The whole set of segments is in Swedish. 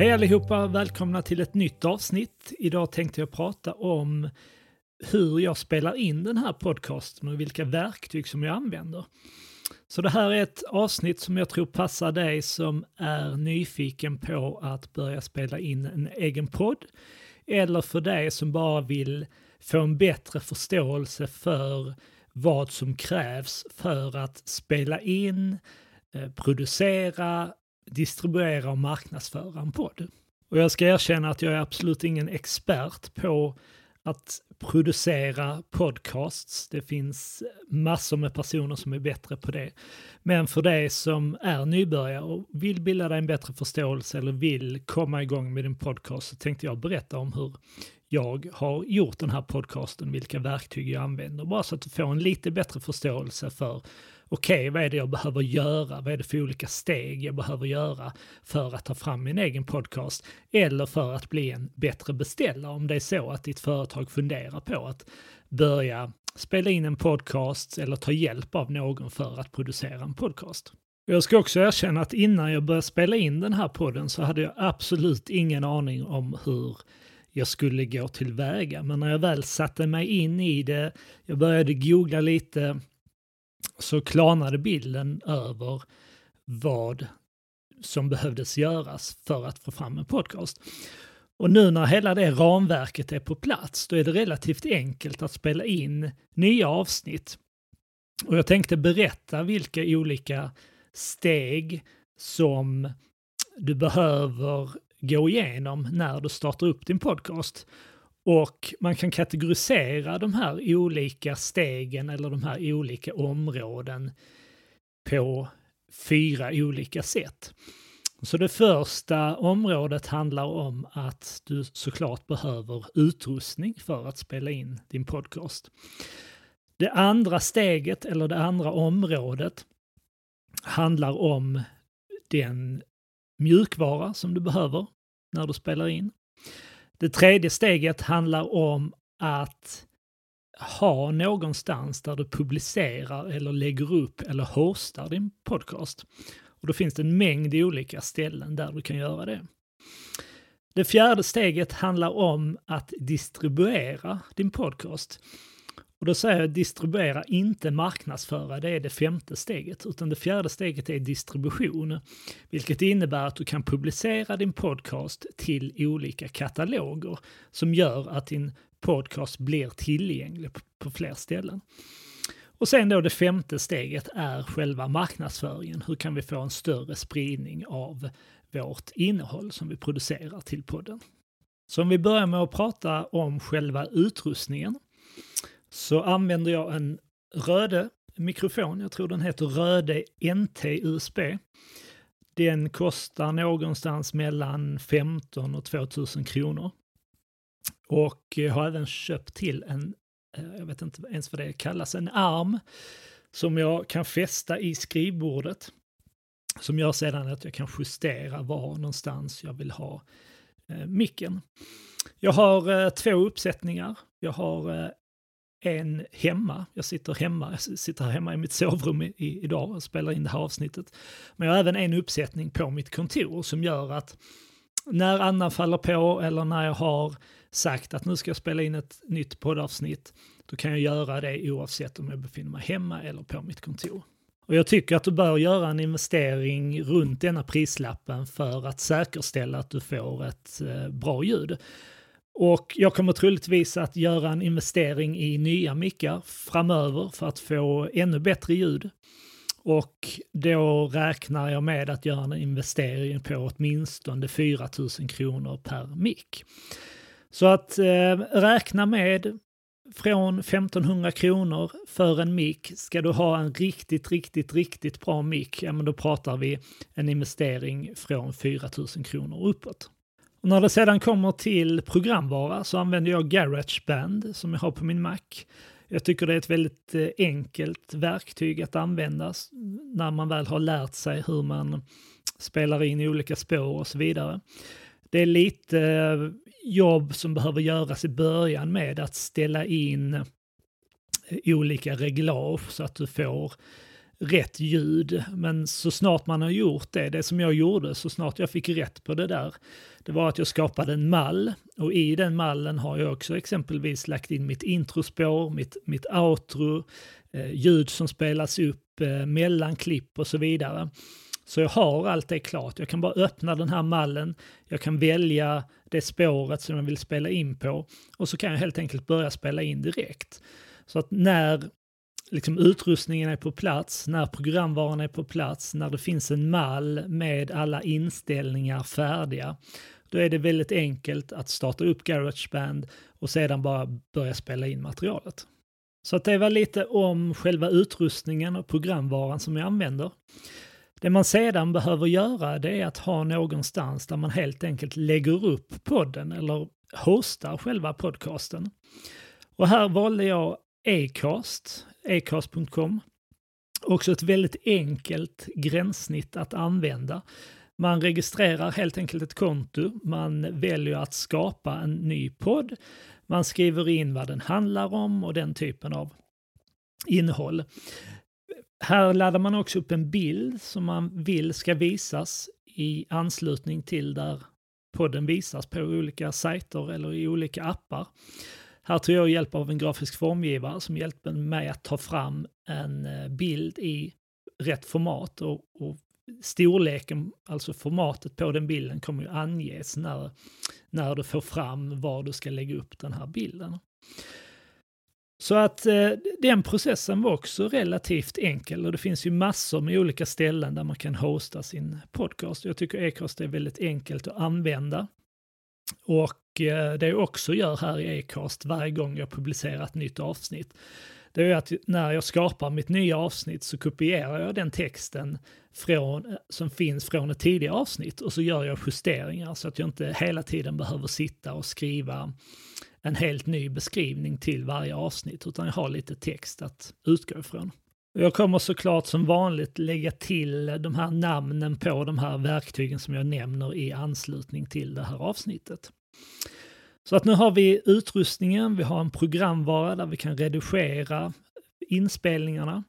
Hej allihopa, välkomna till ett nytt avsnitt. Idag tänkte jag prata om hur jag spelar in den här podcasten och vilka verktyg som jag använder. Så det här är ett avsnitt som jag tror passar dig som är nyfiken på att börja spela in en egen podd. Eller för dig som bara vill få en bättre förståelse för vad som krävs för att spela in, eh, producera, distribuera och marknadsföra en podd. Och jag ska erkänna att jag är absolut ingen expert på att producera podcasts. Det finns massor med personer som är bättre på det. Men för dig som är nybörjare och vill bilda dig en bättre förståelse eller vill komma igång med din podcast så tänkte jag berätta om hur jag har gjort den här podcasten, vilka verktyg jag använder, bara så att du får en lite bättre förståelse för okej, okay, vad är det jag behöver göra? Vad är det för olika steg jag behöver göra för att ta fram min egen podcast? Eller för att bli en bättre beställare om det är så att ditt företag funderar på att börja spela in en podcast eller ta hjälp av någon för att producera en podcast. Jag ska också erkänna att innan jag började spela in den här podden så hade jag absolut ingen aning om hur jag skulle gå tillväga. Men när jag väl satte mig in i det, jag började googla lite, så klarnade bilden över vad som behövdes göras för att få fram en podcast. Och nu när hela det ramverket är på plats, då är det relativt enkelt att spela in nya avsnitt. Och jag tänkte berätta vilka olika steg som du behöver gå igenom när du startar upp din podcast. Och man kan kategorisera de här olika stegen eller de här olika områden på fyra olika sätt. Så det första området handlar om att du såklart behöver utrustning för att spela in din podcast. Det andra steget, eller det andra området, handlar om den mjukvara som du behöver när du spelar in. Det tredje steget handlar om att ha någonstans där du publicerar eller lägger upp eller hostar din podcast. Och då finns det en mängd olika ställen där du kan göra det. Det fjärde steget handlar om att distribuera din podcast. Och då säger jag distribuera, inte marknadsföra, det är det femte steget, utan det fjärde steget är distribution, vilket innebär att du kan publicera din podcast till olika kataloger som gör att din podcast blir tillgänglig på fler ställen. Och sen då det femte steget är själva marknadsföringen. Hur kan vi få en större spridning av vårt innehåll som vi producerar till podden? Så om vi börjar med att prata om själva utrustningen så använder jag en Röde mikrofon. Jag tror den heter Röde NT USB. Den kostar någonstans mellan 15 och 2000 kronor. Och jag har även köpt till en, eh, jag vet inte ens vad det kallas, en arm som jag kan fästa i skrivbordet. Som gör sedan att jag kan justera var någonstans jag vill ha eh, micken. Jag har eh, två uppsättningar. Jag har eh, en hemma. Jag sitter hemma, jag sitter hemma i mitt sovrum i, idag och spelar in det här avsnittet. Men jag har även en uppsättning på mitt kontor som gör att när Anna faller på eller när jag har sagt att nu ska jag spela in ett nytt poddavsnitt, då kan jag göra det oavsett om jag befinner mig hemma eller på mitt kontor. Och jag tycker att du bör göra en investering runt denna prislappen för att säkerställa att du får ett eh, bra ljud. Och jag kommer troligtvis att göra en investering i nya mickar framöver för att få ännu bättre ljud. Och då räknar jag med att göra en investering på åtminstone 4 000 kronor per mick. Så att eh, räkna med från 1500 kronor för en mick. Ska du ha en riktigt, riktigt, riktigt bra mick, ja men då pratar vi en investering från 4 000 kronor uppåt. Och när det sedan kommer till programvara så använder jag Garageband som jag har på min Mac. Jag tycker det är ett väldigt eh, enkelt verktyg att använda när man väl har lärt sig hur man spelar in i olika spår och så vidare. Det är lite eh, jobb som behöver göras i början med att ställa in eh, olika reglage så att du får rätt ljud. Men så snart man har gjort det, det som jag gjorde, så snart jag fick rätt på det där, det var att jag skapade en mall och i den mallen har jag också exempelvis lagt in mitt introspår, mitt, mitt outro, eh, ljud som spelas upp, eh, mellanklipp och så vidare. Så jag har allt det klart. Jag kan bara öppna den här mallen, jag kan välja det spåret som jag vill spela in på och så kan jag helt enkelt börja spela in direkt. Så att när liksom utrustningen är på plats, när programvaran är på plats, när det finns en mall med alla inställningar färdiga, då är det väldigt enkelt att starta upp Garageband och sedan bara börja spela in materialet. Så att det var lite om själva utrustningen och programvaran som jag använder. Det man sedan behöver göra det är att ha någonstans där man helt enkelt lägger upp podden eller hostar själva podcasten. Och här valde jag Acast, acast.com. Också ett väldigt enkelt gränssnitt att använda. Man registrerar helt enkelt ett konto, man väljer att skapa en ny podd, man skriver in vad den handlar om och den typen av innehåll. Här laddar man också upp en bild som man vill ska visas i anslutning till där podden visas på olika sajter eller i olika appar. Här tog jag hjälp av en grafisk formgivare som hjälpte mig att ta fram en eh, bild i rätt format och, och storleken, alltså formatet på den bilden kommer ju anges när, när du får fram var du ska lägga upp den här bilden. Så att eh, den processen var också relativt enkel och det finns ju massor med olika ställen där man kan hosta sin podcast. Jag tycker Acast är väldigt enkelt att använda. Och eh, det jag också gör här i Acast varje gång jag publicerar ett nytt avsnitt, det är att när jag skapar mitt nya avsnitt så kopierar jag den texten från, eh, som finns från ett tidigare avsnitt och så gör jag justeringar så att jag inte hela tiden behöver sitta och skriva en helt ny beskrivning till varje avsnitt, utan jag har lite text att utgå ifrån. Jag kommer såklart som vanligt lägga till de här namnen på de här verktygen som jag nämner i anslutning till det här avsnittet. Så att nu har vi utrustningen, vi har en programvara där vi kan redigera inspelningarna.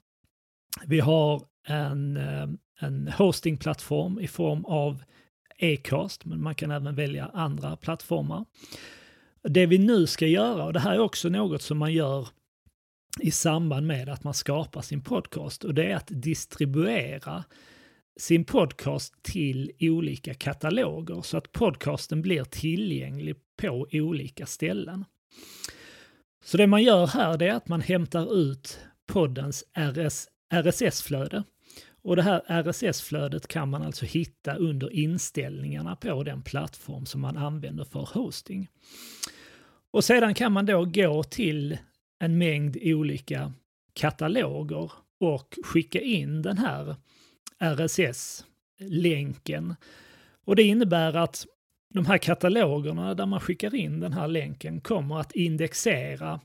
Vi har en, eh, en hostingplattform i form av Acast, men man kan även välja andra plattformar. Det vi nu ska göra, och det här är också något som man gör i samband med att man skapar sin podcast, och det är att distribuera sin podcast till olika kataloger så att podcasten blir tillgänglig på olika ställen. Så det man gör här är att man hämtar ut poddens RS, RSS-flöde. Och det här RSS-flödet kan man alltså hitta under inställningarna på den plattform som man använder för hosting. Och sedan kan man då gå till en mängd olika kataloger och skicka in den här RSS-länken. Och det innebär att de här katalogerna där man skickar in den här länken kommer att indexera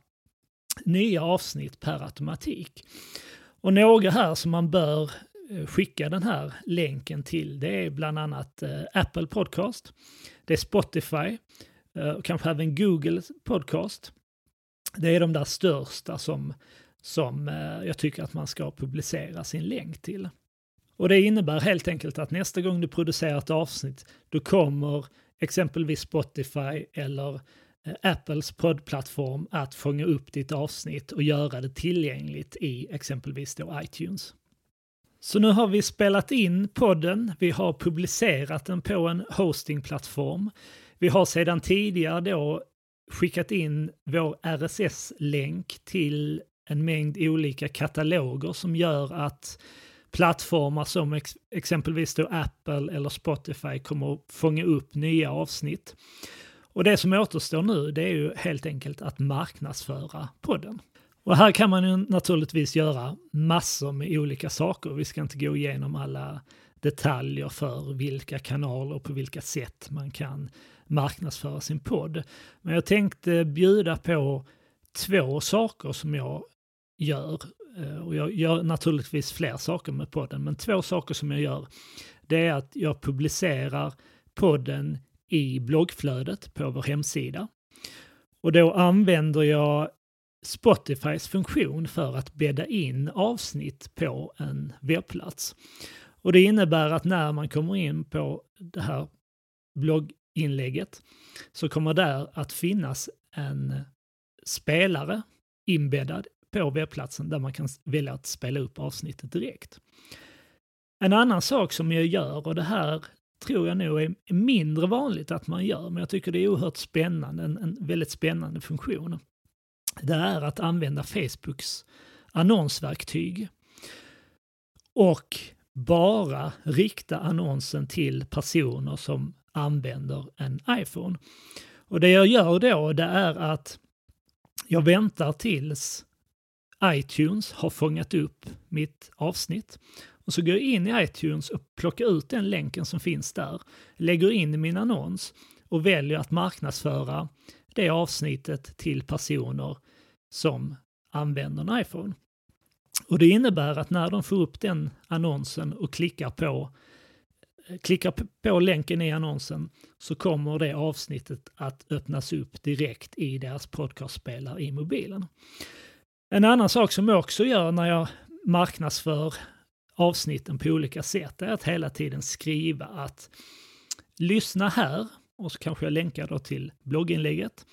nya avsnitt per automatik. Och några här som man bör eh, skicka den här länken till det är bland annat eh, Apple Podcast, det är Spotify, eh, och kanske även Google Podcast. Det är de där största som, som eh, jag tycker att man ska publicera sin länk till. Och det innebär helt enkelt att nästa gång du producerar ett avsnitt, då kommer exempelvis Spotify eller eh, Apples poddplattform att fånga upp ditt avsnitt och göra det tillgängligt i exempelvis då iTunes. Så nu har vi spelat in podden, vi har publicerat den på en hostingplattform. Vi har sedan tidigare då skickat in vår RSS-länk till en mängd olika kataloger som gör att plattformar som ex exempelvis då Apple eller Spotify kommer att fånga upp nya avsnitt. Och det som återstår nu det är ju helt enkelt att marknadsföra podden. Och här kan man ju naturligtvis göra massor med olika saker. Vi ska inte gå igenom alla detaljer för vilka kanaler och på vilka sätt man kan marknadsföra sin podd. Men jag tänkte bjuda på två saker som jag gör eh, och jag gör naturligtvis fler saker med podden, men två saker som jag gör, det är att jag publicerar podden i bloggflödet på vår hemsida. Och då använder jag Spotifys funktion för att bädda in avsnitt på en webbplats. Och det innebär att när man kommer in på det här inlägget så kommer där att finnas en spelare inbäddad på webbplatsen där man kan välja att spela upp avsnittet direkt. En annan sak som jag gör, och det här tror jag nog är mindre vanligt att man gör, men jag tycker det är oerhört spännande, en, en väldigt spännande funktion. Det är att använda Facebooks annonsverktyg och bara rikta annonsen till personer som använder en iPhone. Och det jag gör då det är att jag väntar tills iTunes har fångat upp mitt avsnitt. Och så går jag in i iTunes och plockar ut den länken som finns där, lägger in min annons och väljer att marknadsföra det avsnittet till personer som använder en iPhone. Och det innebär att när de får upp den annonsen och klickar på, klickar på länken i annonsen så kommer det avsnittet att öppnas upp direkt i deras podcastspelare i mobilen. En annan sak som jag också gör när jag marknadsför avsnitten på olika sätt är att hela tiden skriva att lyssna här och så kanske jag länkar då till blogginlägget.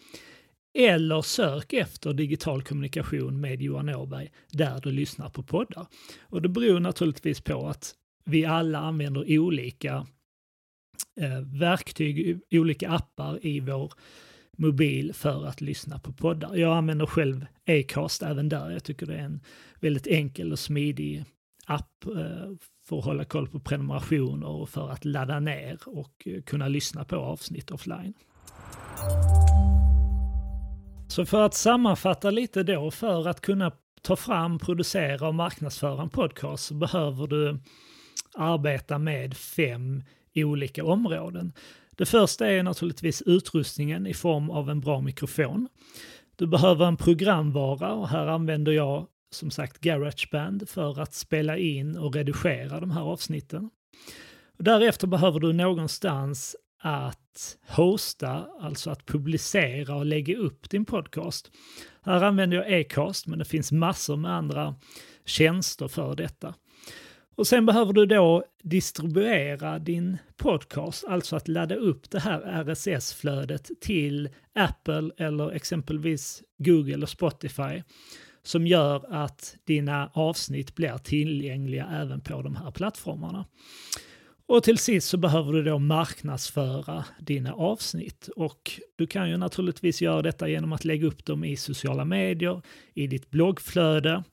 Eller sök efter digital kommunikation med Johan Åberg där du lyssnar på poddar. Och det beror naturligtvis på att vi alla använder olika eh, verktyg, olika appar i vår mobil för att lyssna på poddar. Jag använder själv Acast även där. Jag tycker det är en väldigt enkel och smidig app eh, för att hålla koll på prenumerationer och för att ladda ner och eh, kunna lyssna på avsnitt offline. Så för att sammanfatta lite då, för att kunna ta fram, producera och marknadsföra en podcast så behöver du arbeta med fem olika områden. Det första är naturligtvis utrustningen i form av en bra mikrofon. Du behöver en programvara och här använder jag som sagt Garageband för att spela in och redigera de här avsnitten. Därefter behöver du någonstans att hosta, alltså att publicera och lägga upp din podcast. Här använder jag Acast, men det finns massor med andra tjänster för detta. Och sen behöver du då distribuera din podcast, alltså att ladda upp det här RSS-flödet till Apple eller exempelvis Google och Spotify som gör att dina avsnitt blir tillgängliga även på de här plattformarna. Och till sist så behöver du då marknadsföra dina avsnitt och du kan ju naturligtvis göra detta genom att lägga upp dem i sociala medier, i ditt bloggflöde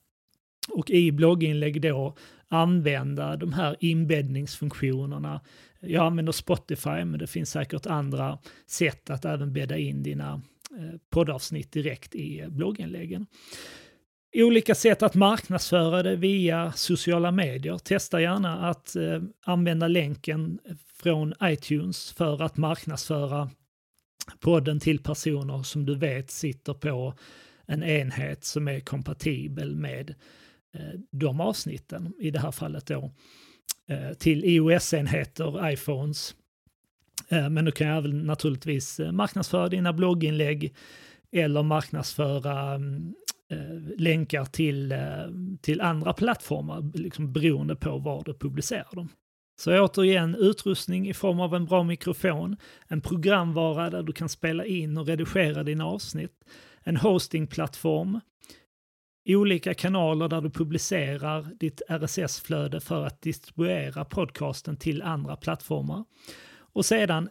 och i blogginlägg då använda de här inbäddningsfunktionerna. Jag använder Spotify men det finns säkert andra sätt att även bädda in dina eh, poddavsnitt direkt i blogginläggen olika sätt att marknadsföra det via sociala medier. Testa gärna att eh, använda länken från iTunes för att marknadsföra podden till personer som du vet sitter på en enhet som är kompatibel med Eh, de avsnitten. I det här fallet då eh, till iOS-enheter, iPhones. Eh, men du kan även naturligtvis marknadsföra dina blogginlägg eller marknadsföra mm, länkar till, till andra plattformar, liksom beroende på var du publicerar dem. Så återigen, utrustning i form av en bra mikrofon, en programvara där du kan spela in och redigera dina avsnitt, en hostingplattform, olika kanaler där du publicerar ditt RSS-flöde för att distribuera podcasten till andra plattformar och sedan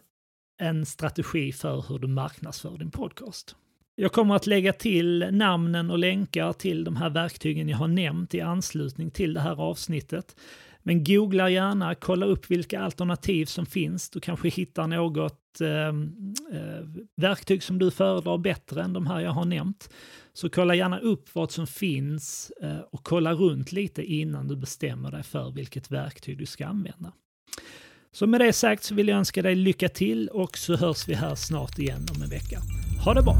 en strategi för hur du marknadsför din podcast. Jag kommer att lägga till namnen och länkar till de här verktygen jag har nämnt i anslutning till det här avsnittet. Men googla gärna, kolla upp vilka alternativ som finns. Du kanske hittar något ehm, eh, verktyg som du föredrar bättre än de här jag har nämnt. Så kolla gärna upp vad som finns eh, och kolla runt lite innan du bestämmer dig för vilket verktyg du ska använda. Så med det sagt så vill jag önska dig lycka till och så hörs vi här snart igen om en vecka. Ha det bra!